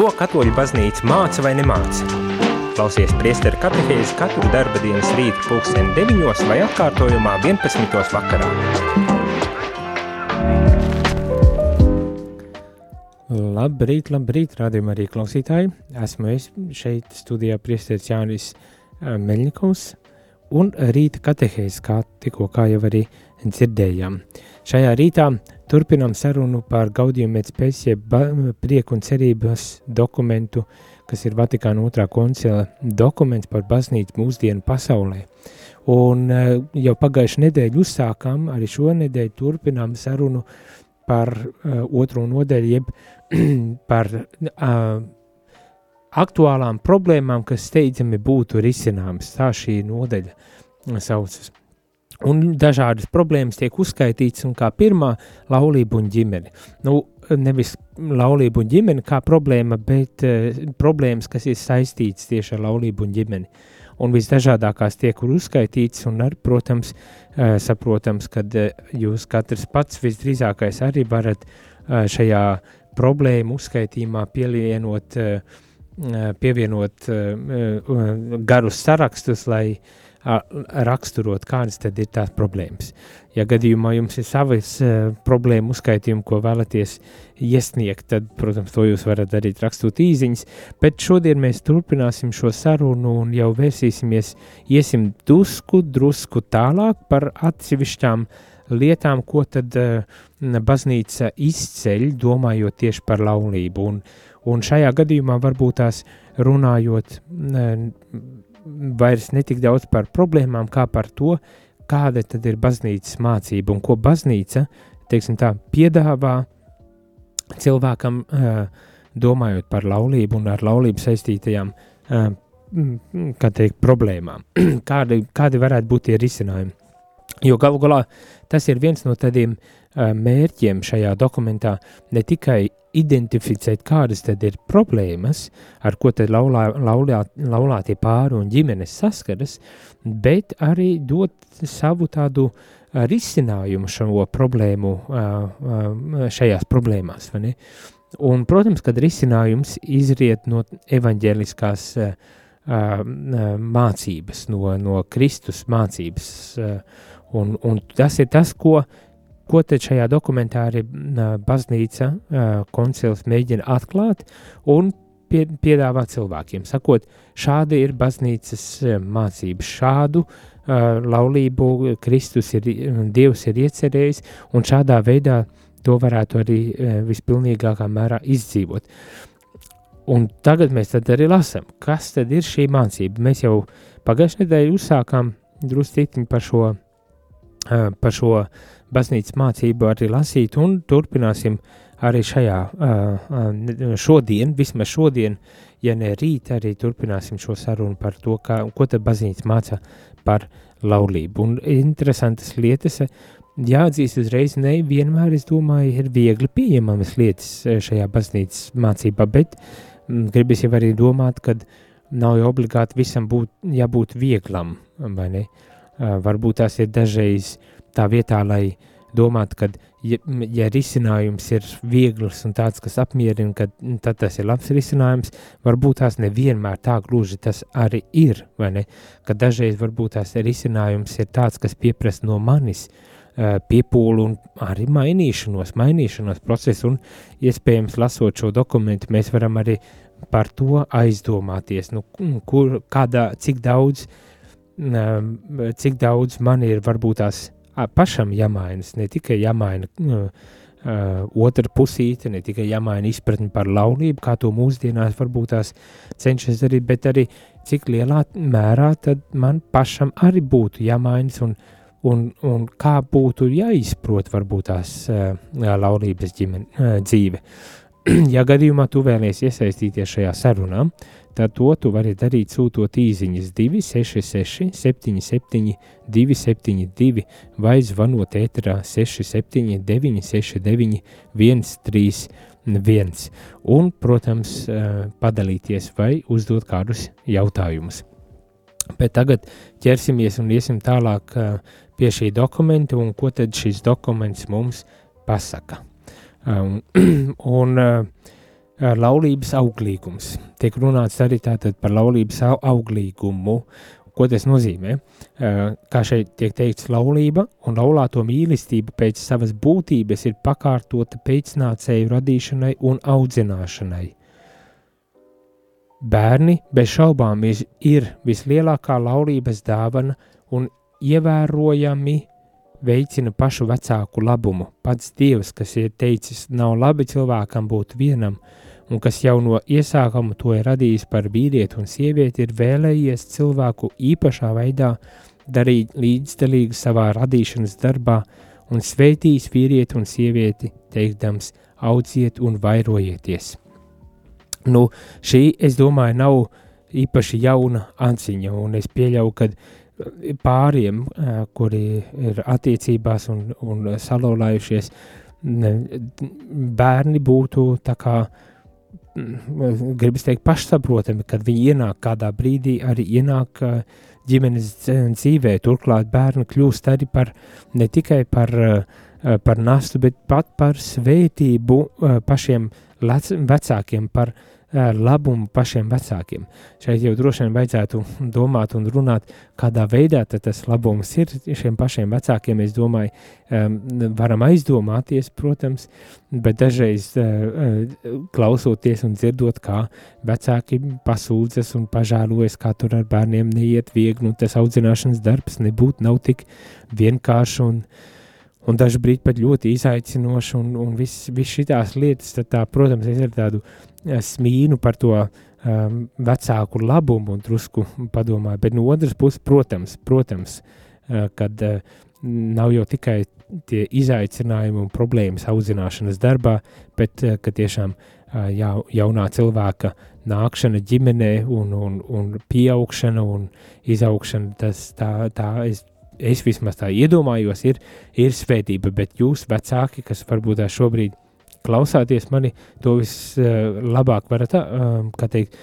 Ko katoļu baznīca māca vai nemāca? Klausies priesteru katehēzi katru darba dienas rītu pulksteni 9 vai atkārtojumā 11. vakarā. Labrīt, labrīt, rādījumā arī klausītāji. Esmu es šeit studijā priesteris Jānis Meļņikovs un rīta katehēzi, kā tikko kā jau arī dzirdējām. Šajā rītā turpinām sarunu par Gaudījumu pēc pēcjeb prieku un cerības dokumentu, kas ir Vatikāna otrā koncila dokuments par baznīcu mūsdienu pasaulē. Un eh, jau pagājuši nedēļu uzsākām, arī šonedēļ turpinām sarunu par uh, otro nodeļu, jeb par uh, aktuālām problēmām, kas steidzami būtu risināmas. Tā šī nodeļa saucas. Un dažādas problēmas tiek uzskaitītas, kā pirmā - laulība un ģimene. Nu, nevis laulība un ģimene kā problēma, bet uh, problēmas, kas ir saistītas tieši ar laulību un ģimeni. Un visdažādākās tiek uzskaitītas, un, ar, protams, uh, saprotams, ka uh, jūs katrs pats visdrīzākais arī varat uh, šajā problēmu uzskaitījumā pielienot, uh, pievienot uh, garus sarakstus, lai uh, raksturot, kādas tad ir tās problēmas. Ja gadījumā jums ir savas uh, problēmu uzskaitījumi, ko vēlaties iesniegt, tad, protams, to jūs varat darīt rakstot īziņas, bet šodien mēs turpināsim šo sarunu un jau vērsīsimies, iesim drusku, drusku tālāk par atsevišķām lietām, ko tad uh, baznīca izceļ, domājot tieši par laulību. Un, un šajā gadījumā varbūt tās runājot uh, vairs netik daudz par problēmām, kā par to, kāda tad ir baznīcas mācība un ko baznīca, tā, piedāvā cilvēkam, domājot par laulību un ar laulību saistītajām, kā teikt, problēmām. kādi, kādi varētu būt tie risinājumi? Jo galu galā tas ir viens no tādiem mērķiem šajā dokumentā ne tikai identificēt, kādas tad ir problēmas, ar ko tad laulā, laulā, laulātie pāri un ģimenes saskaras, bet arī dot savu tādu risinājumu šo problēmu, šajās problēmās. Un, protams, kad risinājums izriet no evaņģēliskās mācības, no, no Kristus mācības, un, un tas ir tas, ko Ko tad šajā dokumentā arī baznīca koncils mēģina atklāt un pie, piedāvāt cilvēkiem, sakot, šāda ir baznīcas mācība, šādu uh, laulību Kristus ir, Dievs ir iecerējis, un šādā veidā to varētu arī uh, vispilnīgākā mērā izdzīvot. Un tagad mēs arī lasām, kas tad ir šī mācība. Mēs jau pagājušajā nedēļā uzsākām drusku par šo, uh, par šo baznīcas mācību arī lasīt, un turpināsim arī šajā, šodien, vismaz šodien, ja ne rīt, arī turpināsim šo sarunu par to, kā, ko tad baznīca māca par laulību. Un interesantas lietas, jāatzīst uzreiz, ne vienmēr, es domāju, ir viegli pieņemamas lietas šajā baznīcas mācībā, bet gribas jau arī domāt, ka nav jau obligāti visam būt, jābūt vieglam, vai ne? Varbūt tās ir dažreiz uh, tā vietā, lai domātu, ka, ja, ja risinājums ir viegls un tāds, kas apmierina, ka, tad tas ir labs risinājums, varbūt tās nevienmēr tā gluži tas arī ir, vai ne? Ka dažreiz varbūt tās risinājums ir tāds, kas pieprasa no manis piepūlu un arī mainīšanos, mainīšanos procesu, un iespējams lasot šo dokumentu, mēs varam arī par to aizdomāties, nu, kur, kādā, cik daudz, cik daudz man ir varbūt tās pašam jāmainas, ne tikai jāmaina uh, otra pusīte, ne tikai jāmaina izpratni par laulību, kā to mūsdienās varbūt tās cenšas darīt, bet arī cik lielā mērā tad man pašam arī būtu jāmainas un, un, un kā būtu jāizprot varbūt tās uh, laulības ģimene, uh, dzīve. ja gadījumā tu vēlies iesaistīties šajā sarunā, tad to tu vari darīt sūtot īsiņas 266, 77, 272 vai zvanot ēterā 679, 69, 131. Un, protams, padalīties vai uzdot kādus jautājumus. Bet tagad ķersimies un iesim tālāk pie šī dokumenta un ko tad šis dokuments mums pasaka. Un, un laulības auglīgums. Tiek runāts arī tātad par laulības auglīgumu. Ko tas nozīmē? Kā šeit tiek teikts, laulība un laulāto mīlestība pēc savas būtības ir pakārtota pēcnācēju radīšanai un audzināšanai. Bērni bez šaubām ir vislielākā laulības dāvana un ievērojami veicina pašu vecāku labumu. Pats Dievs, kas ir teicis, nav labi cilvēkam būt vienam, un kas jau no iesākuma to ir radījis par vīrieti un sievieti, ir vēlējies cilvēku īpašā veidā darīt līdzdalīgu savā radīšanas darbā un sveitījis vīrieti un sievieti, teikdams, audziet un vairojieties. Nu, šī, es domāju, nav īpaši jauna anciņa, un es pieļauju, ka pāriem, kuri ir attiecībās un, un salolājušies, bērni būtu tā kā, gribas teikt, pašsaprotami, kad viņi ienāk kādā brīdī, arī ienāk ģimenes dzīvē. Turklāt bērni kļūst arī par ne tikai par, par nastu, bet pat par svētību pašiem vecākiem, par labumu pašiem vecākiem. Šeit jau droši vien vajadzētu domāt un runāt, kādā veidā tas labums ir šiem pašiem vecākiem. Es domāju, varam aizdomāties, protams, bet dažreiz klausoties un dzirdot, kā vecāki pasūdzas un pažēlojas, kā tur ar bērniem neiet viegli, un tas audzināšanas darbs nebūtu nav tik vienkārši un un dažkārt pat ļoti izaicinoši, un, un viss vis šīs lietas, tad, tā, protams, es ar tādu smīnu par to um, vecāku labumu un drusku padomāju. Bet no otras puses, protams, protams uh, kad uh, nav jau tikai tie izaicinājumi un problēmas audzināšanas darbā, bet uh, ka tiešām uh, jā, jaunā cilvēka nākšana ģimenē un, un, un pieaugšana un izaugšana, tas tā, tā es, es vismaz tā iedomājos, ir, ir svētība, bet jūs vecāki, kas varbūt tā šobrīd klausāties mani, to vislabāk varat teikt,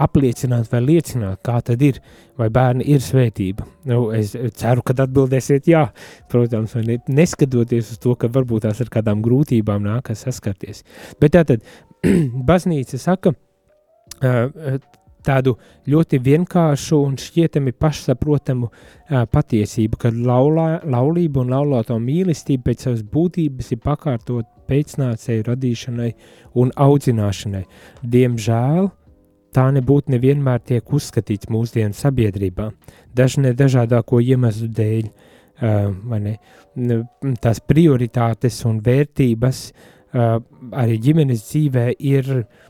apliecināt vai liecināt, kā tad ir, vai bērni ir svētība. Nu, es ceru, ka atbildēsiet jā, protams, ne, neskatoties uz to, ka varbūt tās ar kādām grūtībām nākas saskarties. Bet tātad baznīca saka, tādu ļoti vienkāršu un šķietami pašsaprotamu uh, patiesību, ka laulā, laulība un laulāto mīlestība pēc savas būtības ir pakārtot pēcnācēju radīšanai un audzināšanai. Diemžēl tā nebūtu nevienmēr tiek uzskatīts mūsdienu sabiedrībā, dažne dažādāko iemeslu dēļ, uh, ne, tās prioritātes un vērtības uh, arī ģimenes dzīvē ir uh,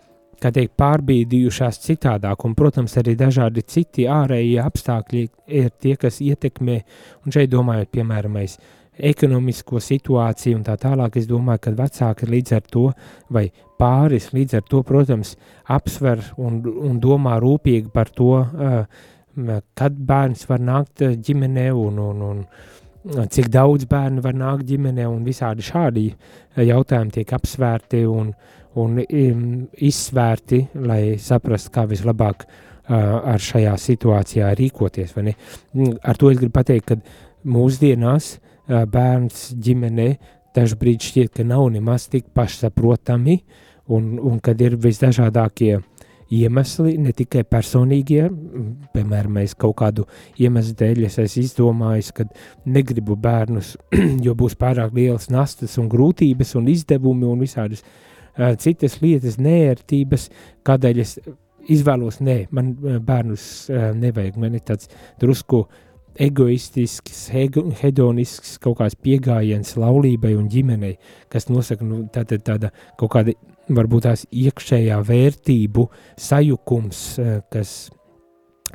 kā teikt, pārbīdījušās citādāk, un, protams, arī dažādi citi ārējie apstākļi ir tie, kas ietekmē, un šeit domājot, piemēram, ekonomisko situāciju un tā tālāk, es domāju, ka vecāki līdz ar to, vai pāris līdz ar to, protams, apsver un, un domā rūpīgi par to, kad bērns var nākt ģimenē un, un, un cik daudz bērnu var nākt ģimenē un visādi šādi jautājumi tiek apsvērti un, uh, un um, izsvērti, lai saprastu, kā vislabāk uh, ar šajā situācijā rīkoties. Mm, ar to es gribu pateikt, ka mūsdienās uh, bērns ģimenē dažkārt šķiet, ka nav nemaz tik pašsaprotami, un, un kad ir visdažādākie iemesli, ne tikai personīgie, piemēram, es kaut kādu iemeslu dēļ es esmu izdomājis, ka negribu bērnus, jo būs pārāk lielas nastas un grūtības un izdevumi un visādas uh, citas lietas, nērtības, kādēļ es izvēlos, nē, man bērnus nevajag, man ir tāds drusku egoistisks, hedonisks kaut kāds piegājiens laulībai un ģimenei, kas nosaka nu, tāda, tāda kaut kāda varbūt tās iekšējā vērtību sajukums, kas,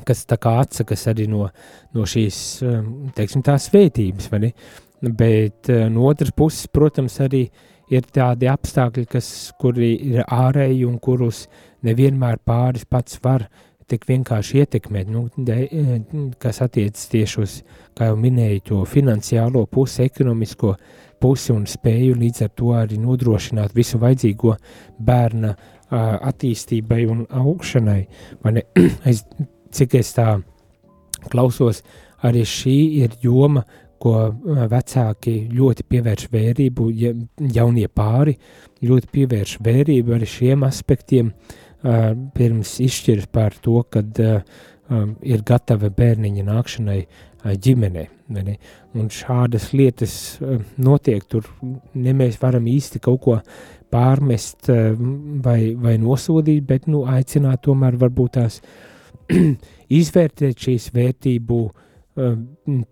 kas tā kā atsakas arī no, no šīs, teiksim, tās svētības, vai ne? Bet no otras puses, protams, arī uh, ir tādi apstākļi, kas, kuri ir ārēji un kurus nevienmēr pāris pats var tik vienkārši ietekmēt, nu, de, kas attiecas tieši uz, kā jau minēju, to finansiālo pusi, ekonomisko pusi un spēju līdz ar to arī nodrošināt visu vajadzīgo bērna uh, attīstībai un augšanai. Man, es, cik es tā klausos, arī šī ir joma, ko vecāki ļoti pievērš vērību, ja jaunie pāri ļoti pievērš vērību arī šiem aspektiem, uh, pirms izšķiras par to, kad uh, um, ir gatava bērniņa nākšanai ģimenē. Un šādas lietas notiek, tur ne mēs varam īsti kaut ko pārmest vai, vai nosodīt, bet nu, aicināt tomēr varbūt tās izvērtēt šīs vērtību Um,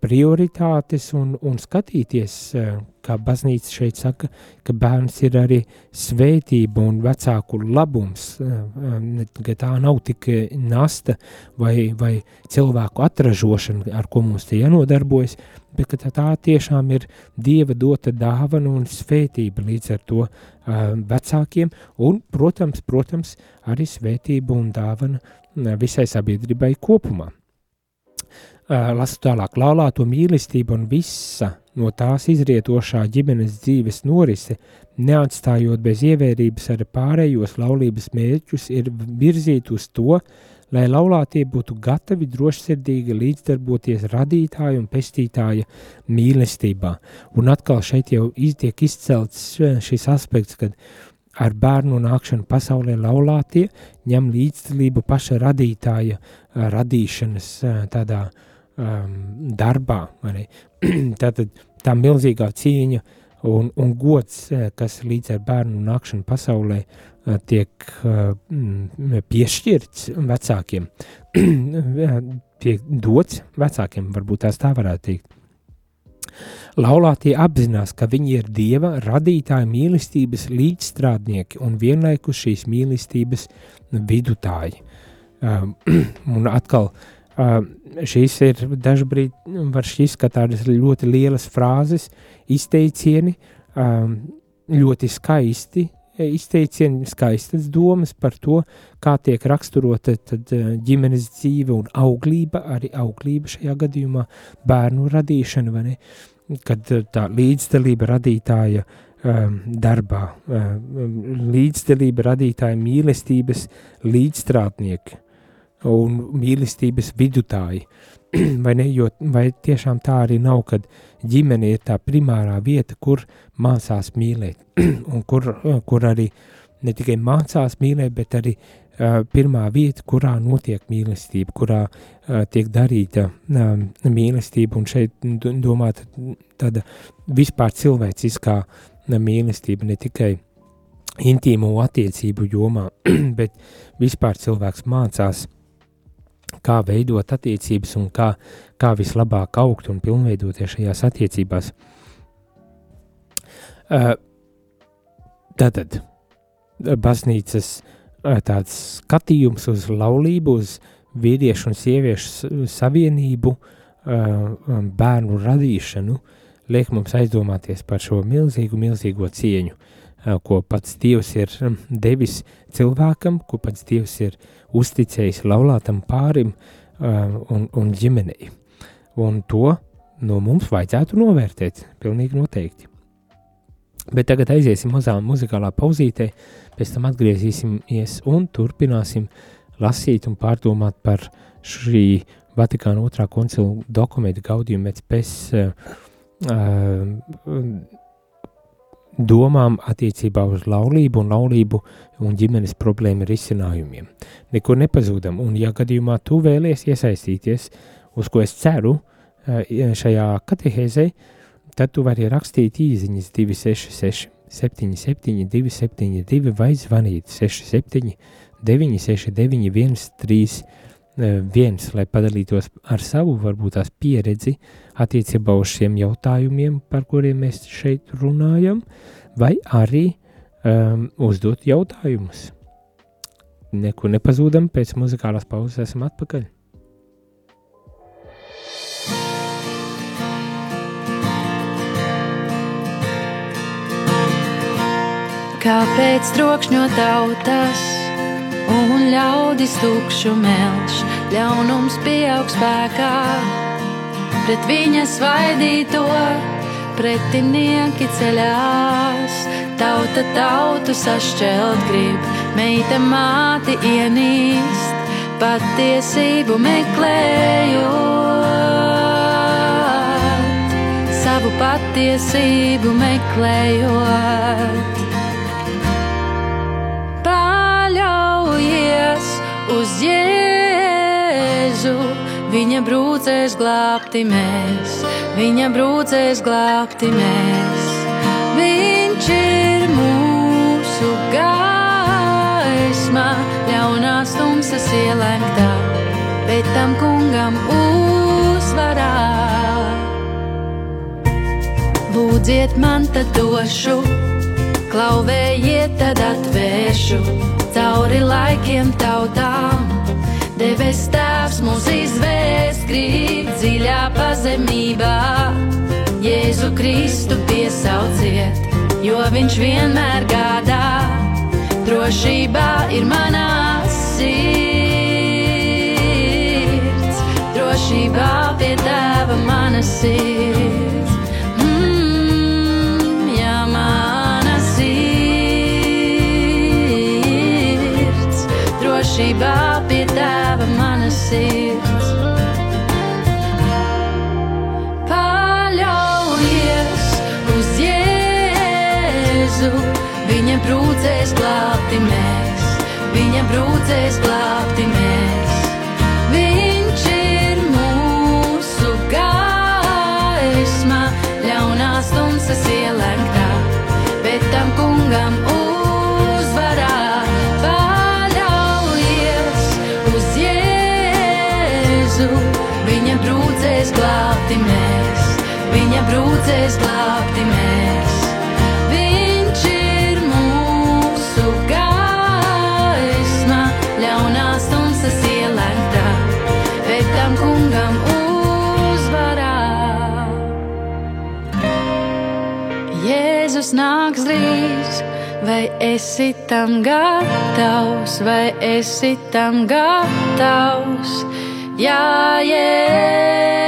prioritātes un, un skatīties, uh, kā baznīca šeit saka, ka bērns ir arī svētība un vecāku labums, uh, um, ka tā nav tikai nasta vai, vai cilvēku atražošana, ar ko mums te jānodarbojas, bet ka tā tiešām ir Dieva dota dāvana un svētība līdz ar to uh, vecākiem un, protams, protams, arī svētība un dāvana visai sabiedrībai kopumā lasu tālāk, laulāto mīlestība un visa no tās izrietošā ģimenes dzīves norise, neatstājot bez ievērības ar pārējos laulības mērķus, ir virzīt uz to, lai laulātie būtu gatavi drošsirdīgi līdzdarboties radītāja un pestītāja mīlestībā. Un atkal šeit jau tiek izcelts šis aspekts, kad ar bērnu nākšanu pasaulē laulātie ņem līdzdalību paša radītāja radīšanas tādā uh, um, darbā. Tātad tā milzīgā cīņa un, un gods, eh, kas līdz ar bērnu nākšanu pasaulē uh, tiek uh, piešķirts vecākiem, tiek dots vecākiem, varbūt tās tā varētu teikt. Laulātie apzinās, ka viņi ir Dieva radītāja mīlestības līdzstrādnieki un vienlaikus šīs mīlestības vidutāji. Um, un atkal Uh, šīs ir dažkārt, var šķist, ka tādas ļoti lielas frāzes, izteicieni, ļoti skaisti izteicieni, skaistas domas par to, kā tiek raksturota tad, ģimenes dzīve un auglība, arī auglība šajā gadījumā, bērnu radīšana, kad tā līdzdalība radītāja darbā, līdzdalība radītāja mīlestības līdzstrādnieki un mīlestības vidutāji. vai, ne, jo, vai tiešām tā arī nav, kad ģimene ir tā primārā vieta, kur mācās mīlēt, un kur, kur arī ne tikai mācās mīlēt, bet arī uh, pirmā vieta, kurā notiek mīlestība, kurā uh, tiek darīta uh, mīlestība, un šeit domāt tāda vispār cilvēciskā mīlestība, ne tikai intīmu attiecību jomā, bet vispār cilvēks mācās kā veidot attiecības un kā, kā vislabāk augt un pilnveidoties šajās attiecībās. Uh, tātad baznīcas uh, tāds skatījums uz laulību, uz vīriešu un sieviešu savienību, uh, bērnu radīšanu, liek mums aizdomāties par šo milzīgu, milzīgo cieņu, ko pats Dievs ir devis cilvēkam, ko pats Dievs ir uzticējis laulātam pārim un, un ģimenei. Un to no mums vajadzētu novērtēt, pilnīgi noteikti. Bet tagad aiziesim mazā muzikālā pauzītē, pēc tam atgriezīsimies un turpināsim lasīt un pārdomāt par šī Vatikāna otrā koncila dokumentu gaudījumu pēc pēc uh, uh, domām attiecībā uz laulību un laulību un ģimenes problēmu risinājumiem. Nekur nepazūdam, un ja gadījumā tu vēlies iesaistīties, uz ko es ceru eh, šajā katehēzē, tad tu vari rakstīt īziņas 266 77 272 vai zvanīt 67 969 131 viens, lai padalītos ar savu, varbūt tās pieredzi attiecībā uz šiem jautājumiem, par kuriem mēs šeit runājam, vai arī um, uzdot jautājumus. Neko nepazūdam, pēc muzikālās pauzes esam atpakaļ. Kāpēc trokšņo tautas? un ļaudis tukšu melš, ļaunums pieaug spēkā. Pret viņa svaidīto pretinieki ceļās, tauta tautu sašķelt grib, meita māti ienīst, patiesību meklējot. tavu patiesību meklējot. Paļaujies uz Jēzu, viņa brūcēs glābti mēs, viņa brūcēs glābti mēs. Viņš ir mūsu gaisma, ļaunās tumsas ielenktā, bet tam kungam uzvarā. Lūdziet man, tad došu, klauvējiet, tad atvēršu cauri laikiem tautām. Debes tēvs mūs izvēst, grib dziļā pazemībā. Jēzu Kristu piesauciet, jo viņš vienmēr gādā. Drošībā ir manā sirds, drošībā pie tēva mana sirds. Mm, jā, mana sirds, drošībā pie tēva mana sirds. Paļaujies uz Jēzu, viņa brūcēs glābti mēs, viņa brūcēs glābti mēs. Brūcēs glābti mēs. Viņš ir mūsu gaisma, ļaunās tumsas ielenktā, bet tam kungam uzvarā. Jēzus nāks drīz, vai esi tam gatavs, vai esi tam gatavs? Jā, Jēzus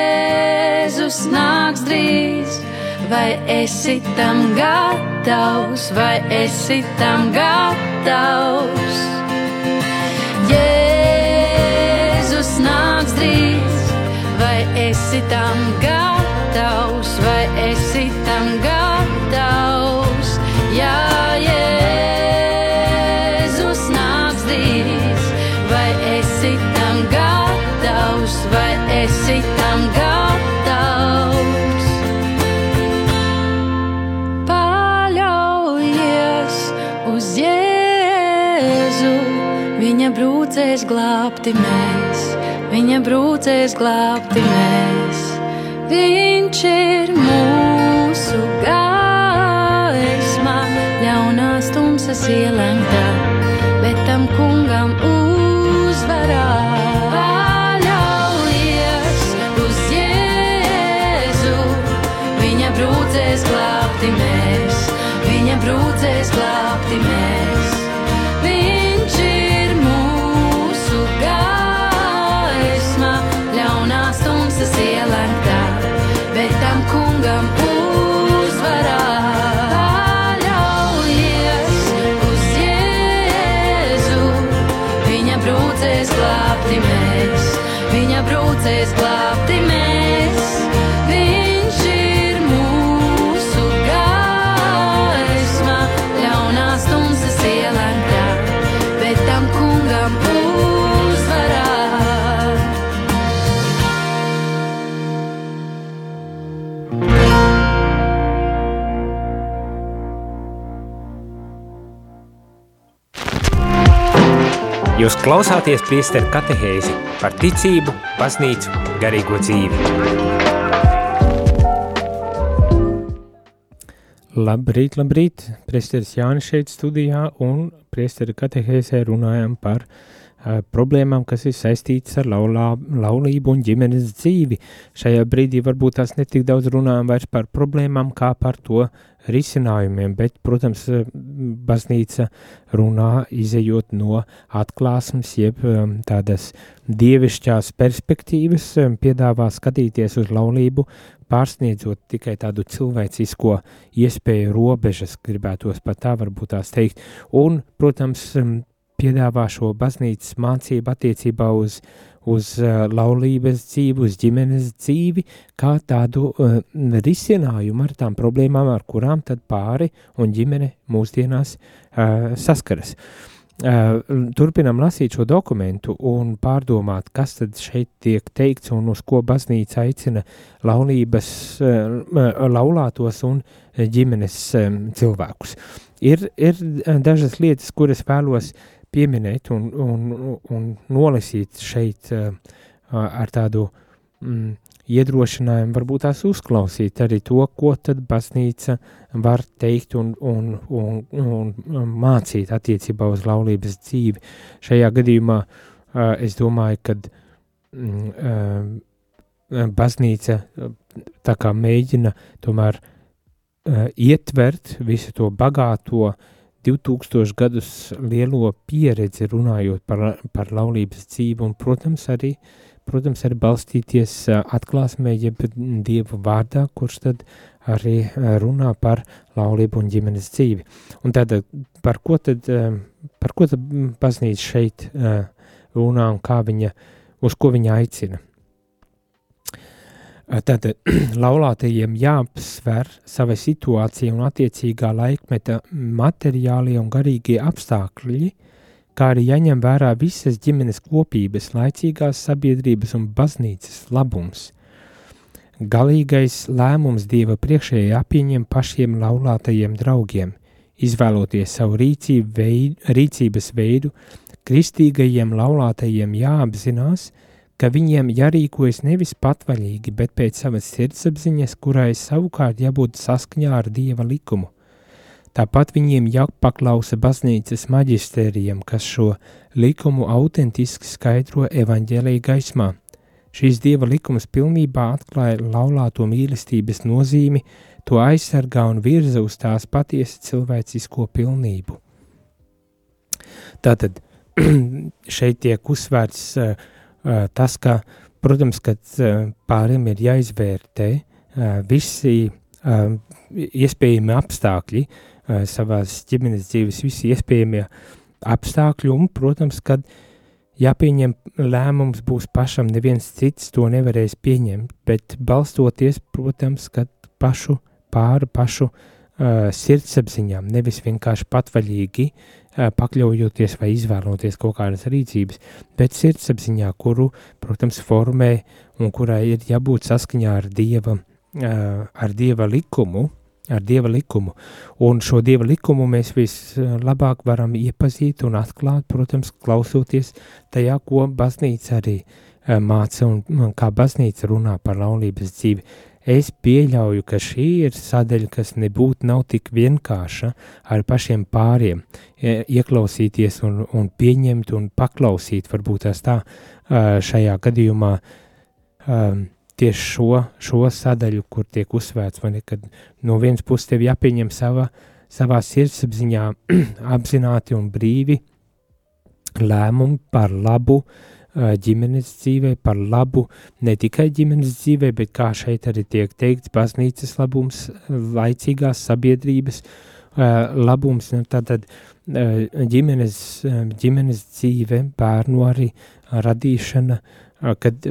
vai esi tam gatavs, vai esi tam gatavs? Jēzus nāks drīz, vai esi tam gatavs, viņa brūcēs glābti mēs, viņa brūcēs glābti mēs. Viņš ir mūsu gaisma, ļaunās tumsas ielenktā, Jūs klausāties priesteru katehēzi par ticību, baznīcu, garīgo dzīvi. Labrīt, labrīt! Priesteris Jānis šeit studijā un priesteri katehēzē runājam par uh, problēmām, kas ir saistītas ar laulā, laulību un ģimenes dzīvi. Šajā brīdī varbūt tās netik daudz runājam vairs par problēmām kā par to risinājumiem, bet, protams, eh, baznīca runā izējot no atklāsmes, jeb um, tādas dievišķās perspektīvas, piedāvā skatīties uz laulību, pārsniedzot tikai tādu cilvēcisko iespēju robežas, gribētos pat tā varbūt tās teikt. Un, protams, um, piedāvā šo baznīcas mācību attiecībā uz, uz uh, laulības dzīvi, uz ģimenes dzīvi, kā tādu uh, risinājumu ar tām problēmām, ar kurām tad pāri un ģimene mūsdienās uh, saskaras. Uh, turpinam lasīt šo dokumentu un pārdomāt, kas tad šeit tiek teikts un uz ko baznīca aicina laulības, uh, laulātos un ģimenes um, cilvēkus. Ir, ir dažas lietas, kuras vēlos pieminēt un, un, un nolasīt šeit uh, ar tādu mm, iedrošinājumu, varbūt tās uzklausīt arī to, ko tad baznīca var teikt un, un, un, un mācīt attiecībā uz laulības dzīvi. Šajā gadījumā uh, es domāju, ka mm, uh, baznīca tā kā mēģina tomēr uh, ietvert visu to bagāto 2000 gadus lielo pieredzi runājot par, par laulības dzīvi un, protams, arī protams, arī balstīties atklāsmē, jeb Dievu vārdā, kurš tad arī runā par laulību un ģimenes dzīvi. Un tad par ko tad, par ko tad baznīca šeit runā un kā viņa, uz ko viņa aicina? Tad laulātajiem jāapsver sava situācija un attiecīgā laikmeta materiālie un garīgie apstākļi, kā arī jāņem vērā visas ģimenes kopības, laicīgās sabiedrības un baznīcas labums. Galīgais lēmums Dieva priekšē jāpieņem pašiem laulātajiem draugiem, izvēloties savu rīcību veidu, rīcības veidu, kristīgajiem laulātajiem jāapzinās, ka viņiem jārīkojas nevis patvaļīgi, bet pēc savas sirdsapziņas, kurai savukārt jābūt saskaņā ar Dieva likumu. Tāpat viņiem jāpaklausa baznīcas maģistērijam, kas šo likumu autentiski skaidro evaņģēlīja gaismā. Šīs dieva likums pilnībā atklāja laulāto mīlestības nozīmi, to aizsargā un virza uz tās patiesi cilvēcisko pilnību. Tātad šeit tiek uzsvērts uh, tas, ka, protams, ka uh, pāriem ir jāizvērtē uh, visi iespējami apstākļi, savās ģimenes dzīves visi iespējamie apstākļi, un, protams, kad jāpieņem lēmums būs pašam, neviens cits to nevarēs pieņemt, bet balstoties, protams, kad pašu pāri pašu uh, sirdsapziņām, nevis vienkārši patvaļīgi pakļaujoties vai izvēloties kaut kādas rīcības, bet sirdsapziņā, kuru, protams, formē un kurai ir jābūt saskaņā ar Dieva, uh, ar Dieva likumu, ar Dieva likumu. Un šo Dieva likumu mēs vislabāk varam iepazīt un atklāt, protams, klausoties tajā, ko baznīca arī eh, māca un kā baznīca runā par laulības dzīvi. Es pieļauju, ka šī ir sadaļa, kas nebūtu nav tik vienkārša ar pašiem pāriem, ieklausīties un, un pieņemt un paklausīt, varbūt tās tā eh, šajā gadījumā um, tieši šo, šo sadaļu, kur tiek uzsvērts, ne, kad no vienas puses tev jāpieņem sava, savā sirdsapziņā apzināti un brīvi lēmumi par labu uh, ģimenes dzīvē, par labu ne tikai ģimenes dzīvē, bet kā šeit arī tiek teikts, baznīcas labums, laicīgās sabiedrības labums, nu, tātad uh, ģimenes, ģimenes dzīve, bērnu arī radīšana, kad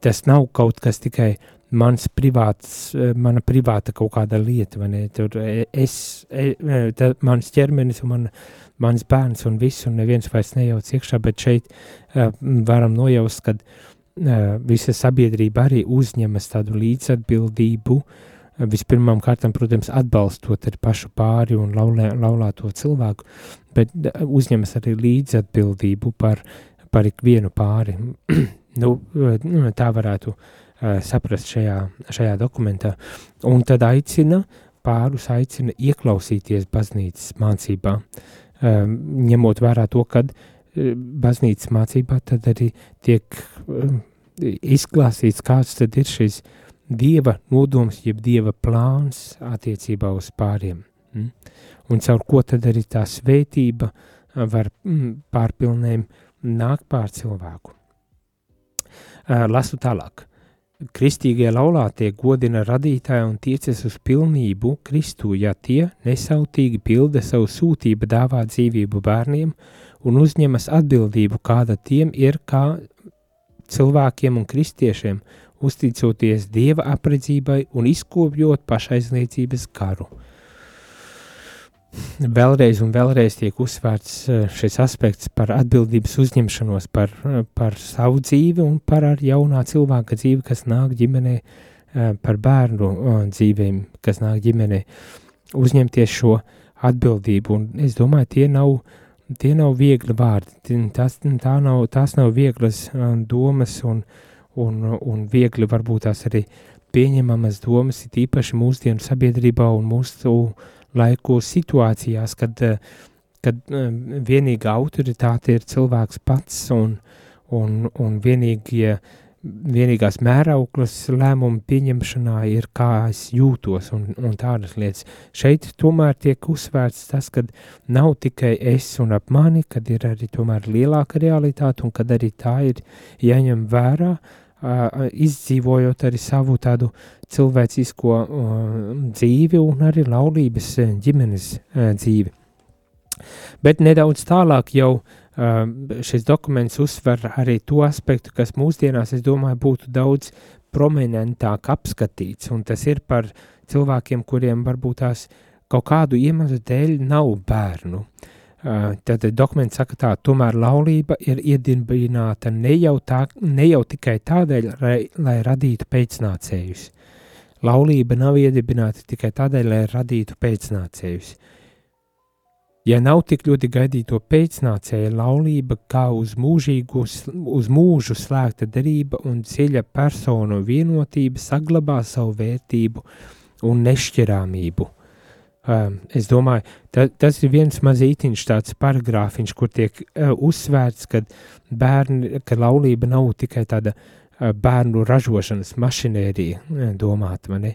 tas nav kaut kas tikai mans privāts, mana privāta kaut kāda lieta, vai ne, tur es, tā, mans ķermenis un man, mans bērns un viss, un neviens vairs nejauc iekšā, bet šeit uh, varam nojaust, kad uh, visa sabiedrība arī uzņemas tādu līdzatbildību, uh, vispirmām kārtām, protams, atbalstot arī pašu pāri un laulē, laulāto cilvēku, bet uzņemas arī līdzatbildību par, par ikvienu pāri. Nu, nu, tā varētu uh, saprast šajā, šajā dokumentā. Un tad aicina, pārus aicina ieklausīties baznīcas mācībā, um, ņemot vērā to, ka uh, baznīcas mācībā tad arī tiek um, izklāstīts, kāds tad ir šis dieva nodoms, jeb dieva plāns attiecībā uz pāriem. Mm? Un caur ko tad arī tā svētība var mm, pārpilnēm nākt pār cilvēku. Lasu tālāk. Kristīgie laulātie godina radītāju un tiecas uz pilnību Kristu, ja tie nesautīgi pilda savu sūtību dāvāt dzīvību bērniem un uzņemas atbildību, kāda tiem ir kā cilvēkiem un kristiešiem, uzticoties Dieva apredzībai un izkopjot pašaizliecības karu. Vēlreiz un vēlreiz tiek uzsvērts eh, šis aspekts par atbildības uzņemšanos par, eh, par savu dzīvi un par jaunā cilvēka dzīvi, kas nāk ģimenē, eh, par bērnu dzīvēm, kas nāk ģimenē, uzņemties šo atbildību. Un es domāju, tie nav, tie nav viegli vārdi, tas, tā nav, tās nav vieglas domas un, un, un viegli varbūt tās arī pieņemamas domas, it īpaši mūsdienu sabiedrībā un mūsu laiku situācijās, kad, eh, kad eh, vienīgā autoritāte ir cilvēks pats un, un, un vienīgie, vienīgās mērauklas lēmumu pieņemšanā ir kā es jūtos un, un tādas lietas. Šeit tomēr tiek uzsvērts tas, ka nav tikai es un ap mani, kad ir arī tomēr lielāka realitāte un kad arī tā ir jāņem vērā, uh, izdzīvojot arī savu tādu cilvēcisko dzīvi un arī laulības ģimenes dzīvi. Bet nedaudz tālāk jau šis dokuments uzsver arī to aspektu, kas mūsdienās, es domāju, būtu daudz prominentāk apskatīts, un tas ir par cilvēkiem, kuriem varbūt tās kaut kādu iemeslu dēļ nav bērnu. Uh, tad dokuments saka tā, tomēr laulība ir iedibināta ne jau, tā, ne jau tikai tādēļ, lai, lai radītu pēcnācējus, Laulība nav iedibināta tikai tādēļ, lai radītu pēcnācējus. Ja nav tik ļoti gaidīto pēcnācēju, laulība kā uz, mūžīgu, uz mūžu slēgta derība un dziļa personu vienotība saglabā savu vērtību un nešķirāmību. Es domāju, ta, tas ir viens mazītiņš tāds paragrāfiņš, kur tiek uzsvērts, ka bērni, ka laulība nav tikai tāda bērnu ražošanas mašinērija domāta, ne?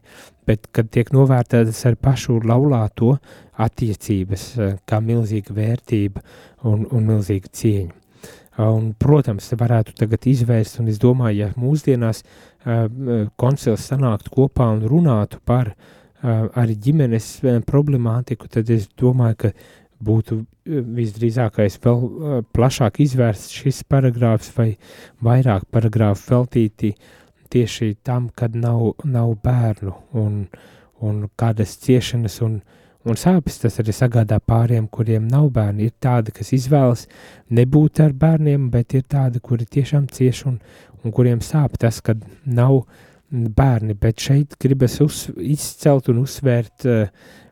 bet kad tiek novērtētas ar pašu laulāto attiecības kā milzīga vērtība un, un milzīga cieņa. Un, protams, varētu tagad izvērst, un es domāju, ja mūsdienās koncils sanāktu kopā un runātu par uh, arī ģimenes problemātiku, tad es domāju, ka būtu visdrīzākais vēl plašāk izvērsts šis paragrāfs vai vairāk paragrāfu veltīti tieši tam, kad nav, nav bērnu un, un kādas ciešanas un, un sāpes tas arī sagādā pāriem, kuriem nav bērni. Ir tādi, kas izvēlas nebūt ar bērniem, bet ir tādi, kuri tiešām cieš un, un kuriem sāp tas, kad nav bērni, bet šeit gribas uz, izcelt un uzsvērt uh,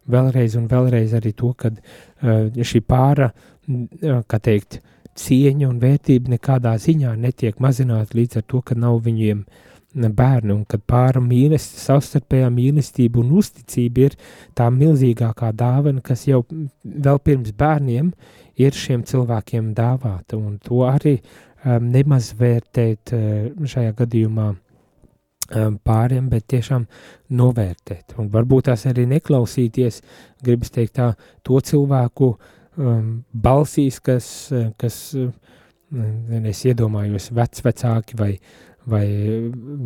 vēlreiz un vēlreiz arī to, ka uh, šī pāra, uh, kā teikt, cieņa un vērtība nekādā ziņā netiek mazināta līdz ar to, ka nav viņiem bērni, un kad pāra mīlestība, savstarpējā mīlestība un uzticība ir tā milzīgākā dāvana, kas jau vēl pirms bērniem ir šiem cilvēkiem dāvāta, un to arī um, nemaz vērtēt uh, šajā gadījumā Um, pāriem, bet tiešām novērtēt. Un varbūt tās arī neklausīties, gribas teikt tā, to cilvēku um, balsīs, kas, kas um, es iedomājos vecvecāki vai, vai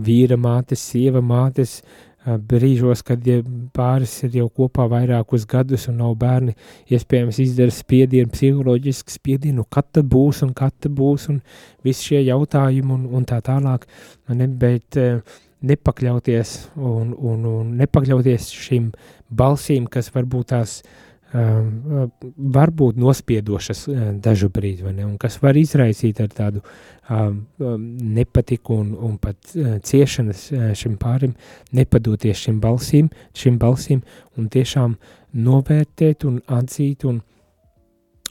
vīra mātes, sieva mātes, uh, brīžos, kad ja pāris ir jau kopā vairākus gadus un nav bērni, iespējams izdara spiedienu, psiholoģisku spiedienu, kad tad būs un kad tad būs un visi šie jautājumi un, un tā tālāk, ne, bet uh, nepakļauties un, un, un nepakļauties šīm balsīm, kas varbūt tās um, varbūt nospiedošas uh, dažu brīdi, vai ne, un kas var izraisīt ar tādu um, um, nepatiku un, un pat uh, ciešanas uh, šim pārim, nepadoties šim balsīm, šim balsīm un tiešām novērtēt un atzīt un,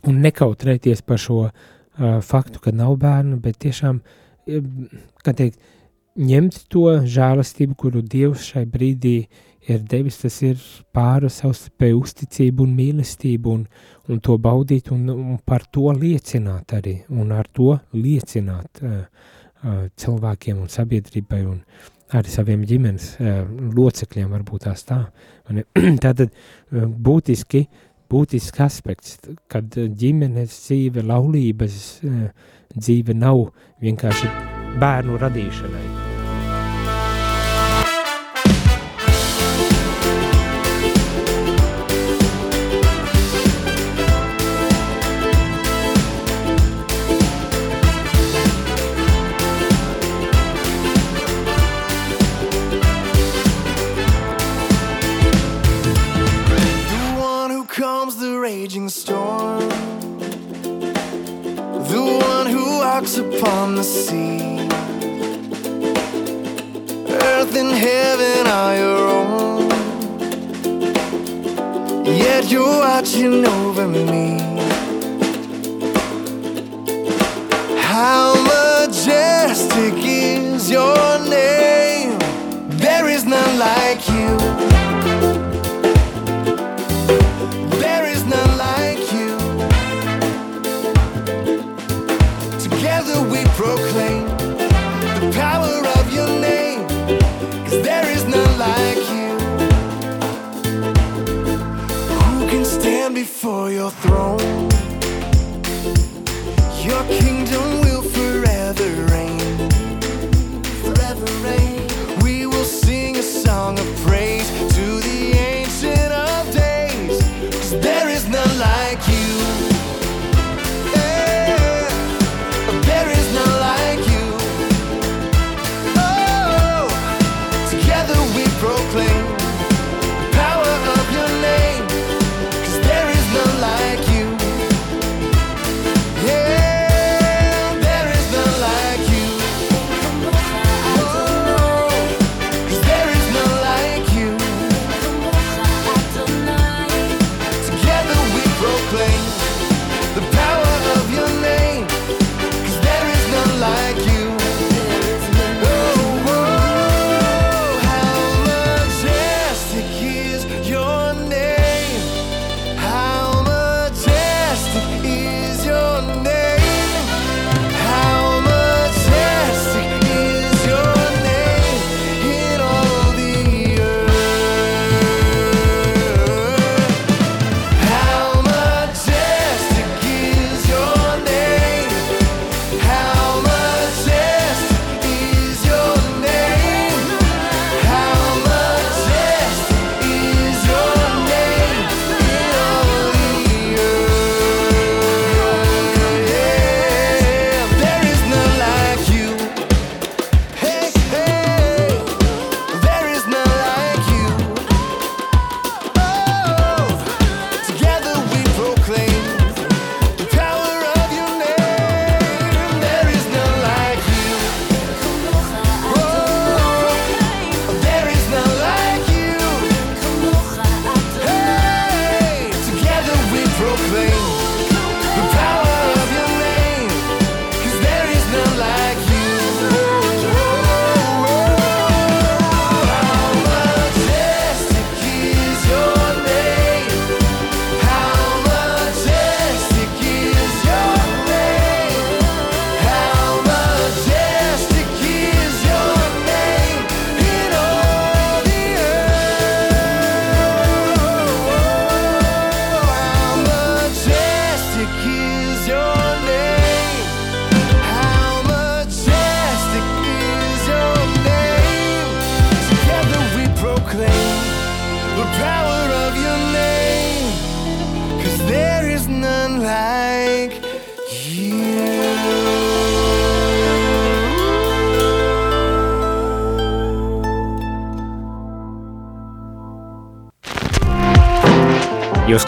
un nekautrēties par šo uh, faktu, ka nav bērnu, bet tiešām, kā teikt, ņemt to žēlastību, kuru Dievs šai brīdī ir devis, tas ir pāra savstarpēju uzticību un mīlestību, un, un to baudīt, un, un par to liecināt arī, un ar to liecināt uh, uh, cilvēkiem un sabiedrībai, un arī saviem ģimenes uh, locekļiem, varbūt tās tā. Tātad būtiski, būtisks aspekts, kad ģimenes dzīve, laulības dzīve nav vienkārši bērnu radīšanai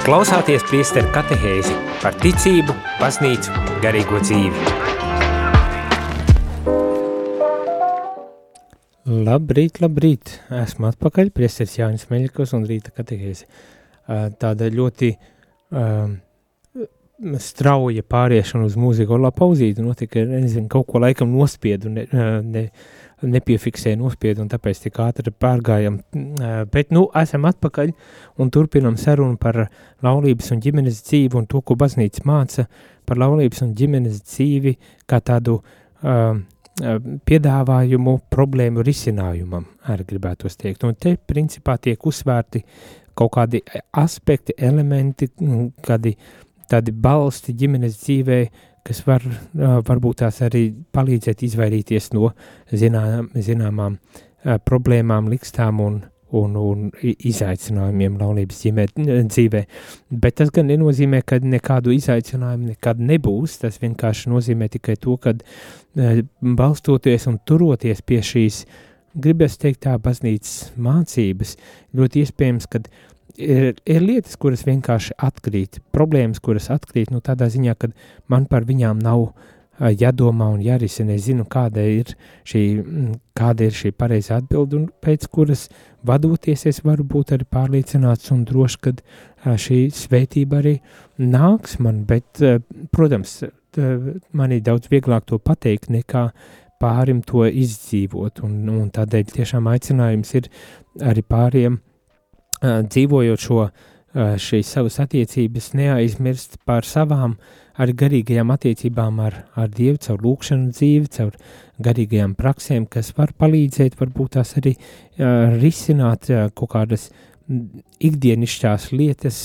klausāties priesteru katehēzi par ticību, baznīcu, garīgo dzīvi. Labrīt, labrīt! Esmu atpakaļ, priesteris Jānis Meļikos un rīta katehēzi. Tāda ļoti um, strauja pāriešana uz mūziku olā pauzīti notika, nezinu, kaut ko laikam nospiedu, ne, ne, nepiefiksēja nospiedu un tāpēc tik ātri pārgājam. Bet, nu, esam atpakaļ un turpinam sarunu par laulības un ģimenes dzīvi un to, ko baznīca māca par laulības un ģimenes dzīvi kā tādu um, piedāvājumu problēmu risinājumam, arī gribētos teikt. Un te principā tiek uzsvērti kaut kādi aspekti, elementi, kādi tādi balsti ģimenes dzīvē, kas var varbūt tās arī palīdzēt izvairīties no zinām, zināmām problēmām, likstām un, un, un izaicinājumiem laulības ģimē, dzīvē. Bet tas gan nenozīmē, ka nekādu izaicinājumu nekad nebūs. Tas vienkārši nozīmē tikai to, ka balstoties un turoties pie šīs, gribēs teikt, tā baznīcas mācības, ļoti iespējams, ka ir, ir lietas, kuras vienkārši atkrīt, problēmas, kuras atkrīt, nu, tādā ziņā, ka man par viņām nav uh, jādomā un jārisina. Es zinu, kāda ir šī, mm, kāda ir šī pareizā atbilde, un pēc kuras vadoties, es varu būt arī pārliecināts un drošs, ka uh, šī svētība arī nāks man. Bet, uh, protams, man ir daudz vieglāk to pateikt nekā pārim to izdzīvot, un, un tādēļ tiešām aicinājums ir arī pāriem dzīvojot šo uh, šīs savas attiecības, neaizmirst par savām arī garīgajām attiecībām ar, ar Dievu, caur lūkšanu dzīvi, caur garīgajām praksēm, kas var palīdzēt, varbūt tās arī uh, risināt kaut kādas ikdienišķās lietas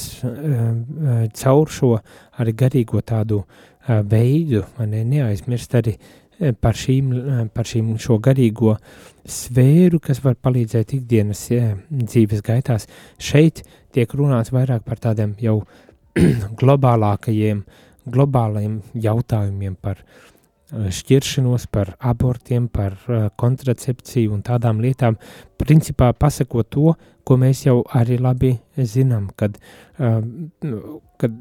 caur šo arī garīgo tādu veidu, ne, neaizmirst arī uh, par šīm, par šīm šo garīgo sfēru, kas var palīdzēt ikdienas ja, dzīves gaitās. Šeit tiek runāts vairāk par tādiem jau globālākajiem, globālajiem jautājumiem par šķiršanos, par abortiem, par kontracepciju un tādām lietām. Principā pasakot to, ko mēs jau arī labi zinām, kad, kad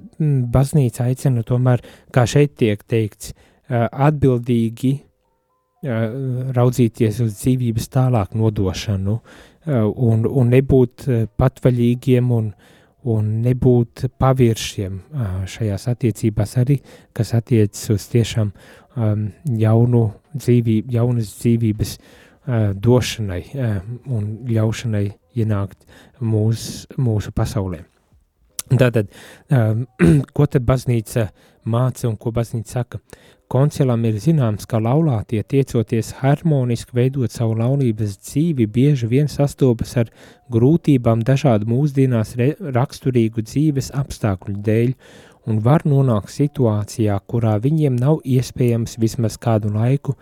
baznīca aicina tomēr, kā šeit tiek teikts, uh, atbildīgi raudzīties uz dzīvības tālāk nodošanu un, un nebūt patvaļīgiem un, un nebūt paviršiem šajās attiecībās arī, kas attiecas uz tiešām jaunu dzīvību, jaunas dzīvības došanai un ļaušanai ienākt mūs, mūsu pasaulē. Tātad, ko tad baznīca māca un ko baznīca saka? Koncilam ir zināms, ka laulātie tiecoties harmoniski veidot savu laulības dzīvi, bieži vien sastopas ar grūtībām dažādu mūsdienās raksturīgu dzīves apstākļu dēļ un var nonākt situācijā, kurā viņiem nav iespējams vismaz kādu laiku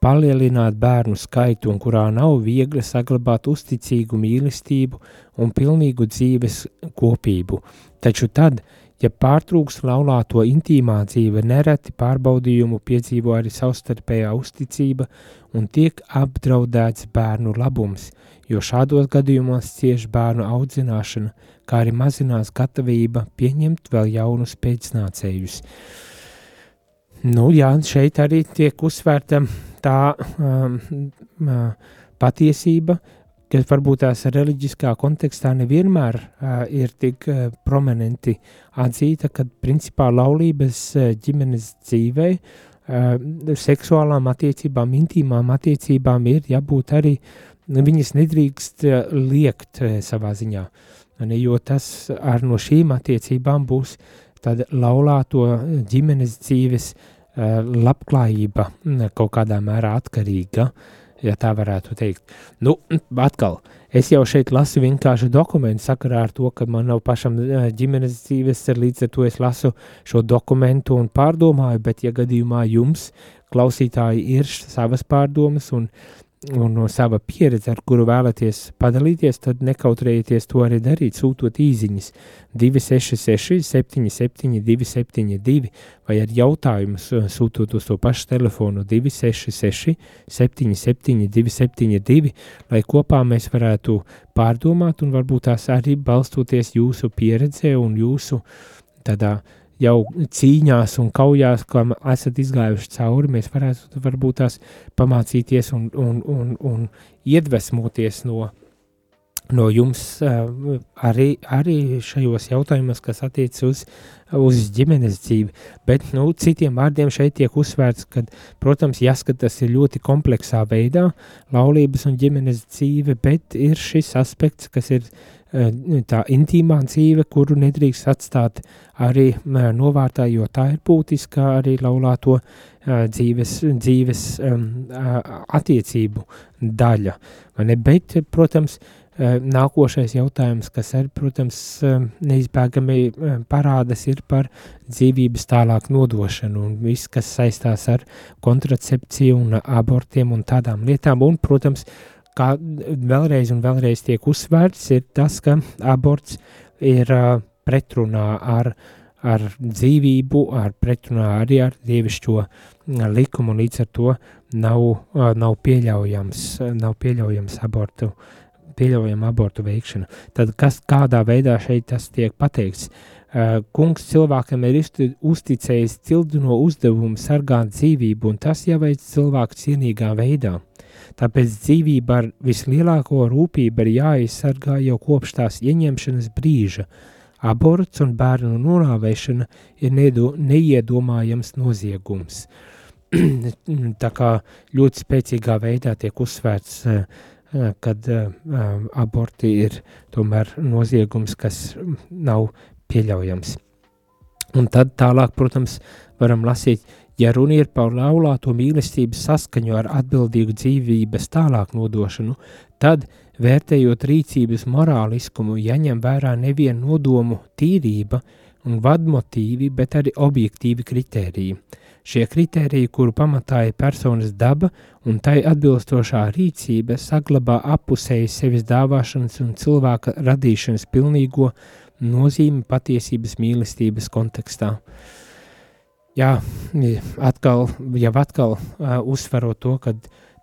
palielināt bērnu skaitu un kurā nav viegli saglabāt uzticīgu mīlestību un pilnīgu dzīves kopību. Taču tad, kad Ja pārtrūks laulāto intīmā dzīve, nereti pārbaudījumu piedzīvo arī savstarpējā uzticība un tiek apdraudēts bērnu labums, jo šādos gadījumos cieš bērnu audzināšana, kā arī mazinās gatavība pieņemt vēl jaunus pēcnācējus. Nu, jā, šeit arī tiek uzsvērta tā um, uh, patiesība, uh, kas varbūt tās reliģiskā kontekstā nevienmēr uh, ir tik uh, prominenti atzīta, kad principā laulības uh, ģimenes dzīvē, uh, seksuālām attiecībām, intīmām attiecībām ir jābūt arī, viņas nedrīkst uh, liekt uh, savā ziņā, ne, jo tas ar no šīm attiecībām būs tāda laulāto ģimenes dzīves uh, labklājība kaut kādā mērā atkarīga, uh, ja tā varētu teikt. Nu, atkal, es jau šeit lasu vienkārši dokumentu sakarā ar to, ka man nav pašam ģimenes dzīves, līdz ar to es lasu šo dokumentu un pārdomāju, bet ja gadījumā jums, klausītāji, ir savas pārdomas un un no sava pieredze, ar kuru vēlaties padalīties, tad nekautrējieties to arī darīt, sūtot īsiņas 266, 77, 272, vai ar jautājumu sūtot uz to pašu telefonu 266, 77, 272, lai kopā mēs varētu pārdomāt un varbūt tās arī balstoties jūsu pieredzē un jūsu tādā uh, jau cīņās un kaujās, kam esat izgājuši cauri, mēs varētu varbūt tās pamācīties un, un, un, un iedvesmoties no, no jums uh, arī, arī šajos jautājumos, kas attiec uz, uz ģimenes dzīvi. Bet, nu, citiem vārdiem šeit tiek uzsvērts, ka, protams, jāskatās ir ļoti kompleksā veidā laulības un ģimenes dzīve, bet ir šis aspekts, kas ir Eh, tā intīmā dzīve, kuru nedrīkst atstāt arī eh, novārtā, jo tā ir būtiska arī laulāto eh, dzīves, dzīves attiecību daļa. Bet, protams, nākošais jautājums, kas arī, protams, neizbēgami parādas, ir par dzīvības tālāk nodošanu un viss, kas saistās ar kontracepciju un abortiem un tādām lietām. Un, protams, kā vēlreiz un vēlreiz tiek uzsvērts, ir tas, ka aborts ir uh, pretrunā ar, ar dzīvību, ar pretrunā arī ar dievišķo likumu, līdz ar to nav, uh, nav pieļaujams, nav pieļaujams abortu, pieļaujama abortu veikšana. Tad kas, kādā veidā šeit tas tiek pateikts? Uh, kungs cilvēkam ir uzticējis cildino uzdevumu sargāt dzīvību, un tas jāveic cilvēku cienīgā veidā. Tāpēc dzīvība ar vislielāko rūpību ir jāizsargā jau kopš tās ieņemšanas brīža. Aborts un bērnu nonāvēšana ir nedo, neiedomājams noziegums. Tā kā ļoti spēcīgā veidā tiek uzsvērts, eh, eh, kad eh, aborti ir tomēr noziegums, kas nav pieļaujams. Un tad tālāk, protams, varam lasīt, ja runa ir par laulāto mīlestības saskaņu ar atbildīgu dzīvības tālāk nodošanu, tad, vērtējot rīcības morāliskumu, jaņem vērā nevienu nodomu tīrība un vadmotīvi, bet arī objektīvi kritēriji. Šie kritēriji, kuru pamatā ir personas daba un tai atbilstošā rīcība, saglabā appusēji sevis dāvāšanas un cilvēka radīšanas pilnīgo nozīmi patiesības mīlestības kontekstā. Jā, atkal, jau atkal uh, uzsverot to, ka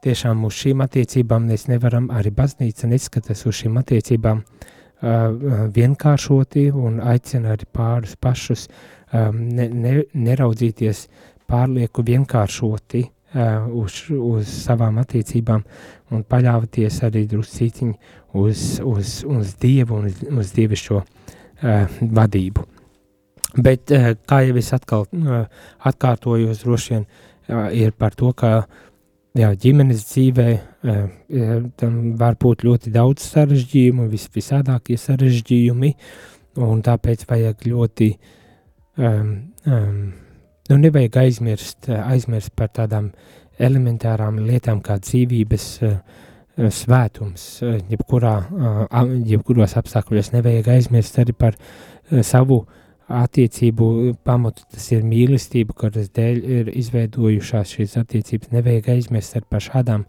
tiešām uz šīm attiecībām mēs nevaram, arī baznīca neskatās uz šīm attiecībām uh, vienkāršoti un aicina arī pārus pašus um, ne, ne, neraudzīties pārlieku vienkāršoti uh, uz, uz savām attiecībām un paļauties arī druscītiņi uz, uz, uz Dievu un uz, uz Dievišķo uh, vadību. Bet, uh, kā jau es atkal uh, atkārtojos, droši vien uh, ir par to, ka jā, ģimenes dzīvē uh, tam var būt ļoti daudz sarežģījumu, vis, visādākie sarežģījumi, un tāpēc vajag ļoti, um, um, nu nevajag aizmirst, aizmirst par tādām elementārām lietām kā dzīvības uh, svētums, jebkurā, uh, jebkuros apstākļos nevajag aizmirst arī par uh, savu attiecību pamatu, tas ir mīlestība, kuras dēļ ir izveidojušās šīs attiecības. Nevajag aizmirst par šādām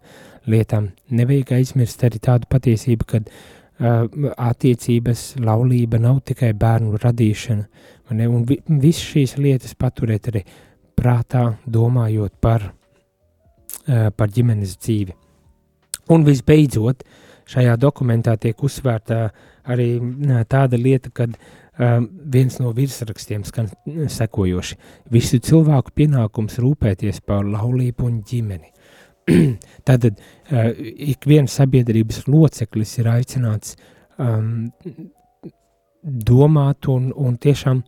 lietām. Nevajag aizmirst arī tādu patiesību, ka uh, attiecības, laulība nav tikai bērnu radīšana. Ne? Un vi, visas šīs lietas paturēt arī prātā, domājot par, uh, par ģimenes dzīvi. Un visbeidzot, šajā dokumentā tiek uzsvērta arī uh, tāda lieta, kad um, viens no virsrakstiem skan sekojoši: Visu cilvēku pienākums rūpēties par laulību un ģimeni. Tātad uh, ik viens sabiedrības loceklis ir aicināts um, domāt un, un tiešām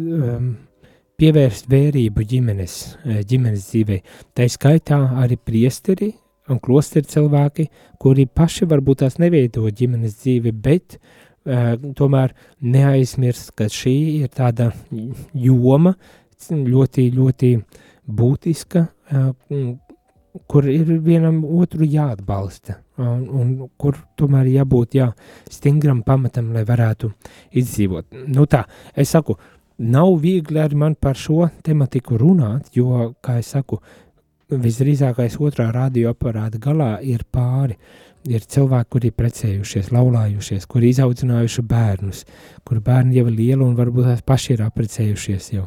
um, pievērst vērību ģimenes, eh, ģimenes dzīvei. Tā skaitā arī priesteri un klosteri cilvēki, kuri paši varbūt tās neveido ģimenes dzīvi, bet uh, tomēr neaizmirst, ka šī ir tāda joma ļoti, ļoti būtiska, uh, kur ir vienam otru jāatbalsta, un, un kur tomēr jābūt jā, stingram pamatam, lai varētu izdzīvot. Nu tā, es saku, nav viegli arī man par šo tematiku runāt, jo, kā es saku, visdrīzākais otrā radioaparāta galā ir pāri. Ir cilvēki, kuri ir precējušies, laulājušies, kuri izaudzinājuši bērnus, kur bērni jau ir lieli un varbūt tās paši ir apprecējušies jau.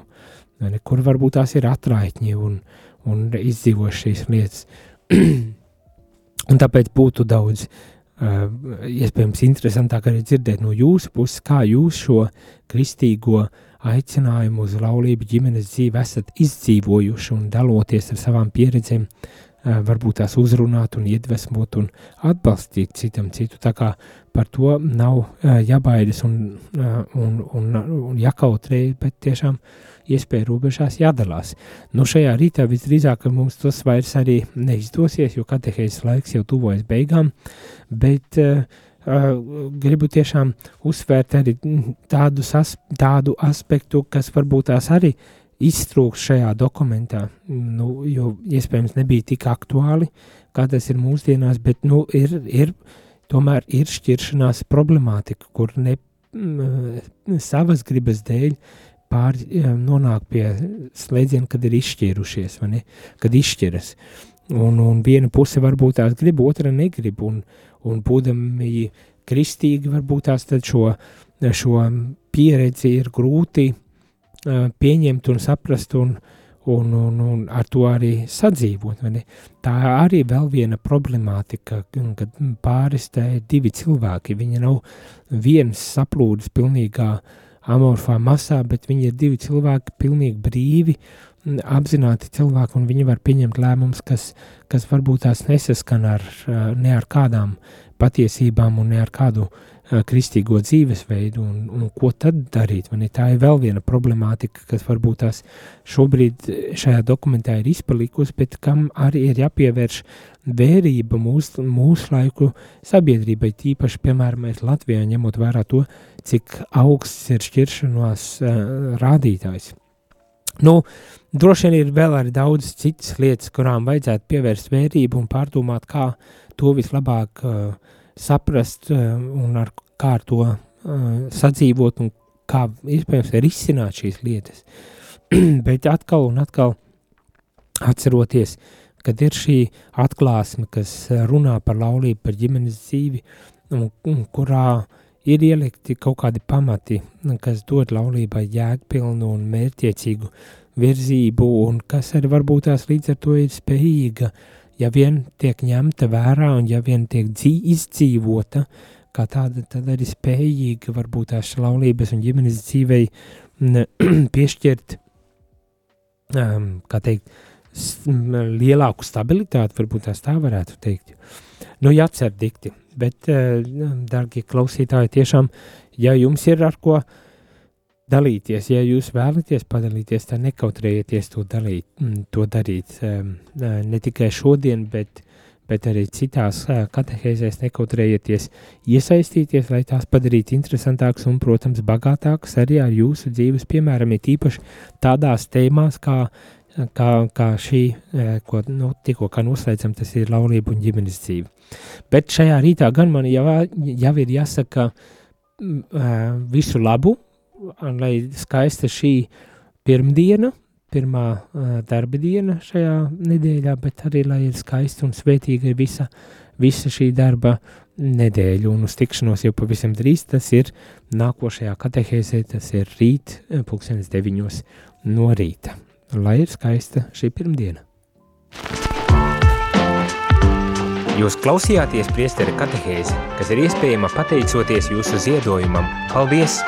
Kur varbūt tās ir atraitņi un, un izdzīvojuši šīs lietas. un tāpēc būtu daudz uh, iespējams interesantāk arī dzirdēt no jūsu puses, kā jūs šo kristīgo aicinājumu uz laulību ģimenes dzīvi esat izdzīvojuši un daloties ar savām pieredzēm, uh, varbūt tās uzrunāt un iedvesmot un atbalstīt citam citu. Tā kā par to nav uh, jābaidas un, uh, un, un, un jākautrē, bet tiešām iespēja robežās jādalās. Nu, šajā rītā visdrīzāk mums tas vairs arī neizdosies, jo katehēzes laiks jau tuvojas beigām, bet uh, gribu tiešām uzsvērt arī tādus as, tādu aspektu, kas varbūt tās arī iztrūks šajā dokumentā, nu, jo iespējams nebija tik aktuāli, kā tas ir mūsdienās, bet nu, ir, ir, tomēr ir šķiršanās problemātika, kur ne mm, savas gribas dēļ pār, nonāk pie slēdziena, kad ir izšķīrušies, ne? Kad izšķiras. Un, un viena puse varbūt tās grib, otra negrib, un, un būdami kristīgi, varbūt tās šo, šo pieredzi ir grūti uh, pieņemt un saprast, un, un, un, un ar to arī sadzīvot. Tā arī vēl viena problemātika, kad pāris tā ir divi cilvēki. Viņi nav viens saplūdis pilnīgā amorfā masā, bet viņi ir divi cilvēki, pilnīgi brīvi, apzināti cilvēki, un viņi var pieņemt lēmumus, kas, kas varbūt tās nesaskan ar ne ar kādām patiesībām un ne ar kādu uh, kristīgo dzīvesveidu, un, un ko tad darīt. Man tā ir vēl viena problemātika, kas varbūt tās šobrīd šajā dokumentā ir izpalikusi, bet kam arī ir jāpievērš vērība mūsu, mūsu laiku sabiedrībai, tīpaši, piemēram, Latvijā, ņemot vērā to, cik augsts ir šķiršanās uh, rādītājs. Nu, droši vien ir vēl arī daudz citas lietas, kurām vajadzētu pievērst vērību un pārdomāt, kā to vislabāk uh, saprast uh, un ar kā ar to uh, sadzīvot un kā iespējams ir izsināt šīs lietas. Bet atkal un atkal atceroties, kad ir šī atklāsme, kas runā par laulību, par ģimenes dzīvi, un, un kurā ir ielikti kaut kādi pamati, kas dod laulībai jēgpilnu un mērķiecīgu virzību, un kas arī varbūt tās līdz ar to ir spējīga, ja vien tiek ņemta vērā un ja vien tiek dzī, izdzīvota, kā tāda, tad arī spējīga varbūt tās laulības un ģimenes dzīvei piešķirt, um, kā teikt, lielāku stabilitāti, varbūt tās tā varētu teikt. Nu, jācer dikti, bet, uh, dargie klausītāji, tiešām, ja jums ir ar ko dalīties, ja jūs vēlaties padalīties, tad nekautrējieties to, dalīt, to darīt. Um, ne tikai šodien, bet bet arī citās katehēzēs nekautrējieties iesaistīties, lai tās padarītu interesantākas un, protams, bagātākas arī ar jūsu dzīves, piemēram, ir īpaši tādās tēmās, kā, kā, kā šī, ko nu, tikko noslēdzam, tas ir laulība un ģimenes dzīve. Bet šajā rītā gan man jau, jau ir jāsaka visu labu, lai skaista šī pirmdiena, pirmā darba diena šajā nedēļā, bet arī lai ir skaista un svētīga visa, visa šī darba nedēļa. Un uz tikšanos jau pavisam drīz tas ir nākošajā katehēzē, tas ir rīt, pulkstenis deviņos no rīta. Lai ir skaista šī pirmdiena. Jūs klausījāties priestera katehēzi, kas ir iespējama pateicoties jūsu ziedojumam. Paldies!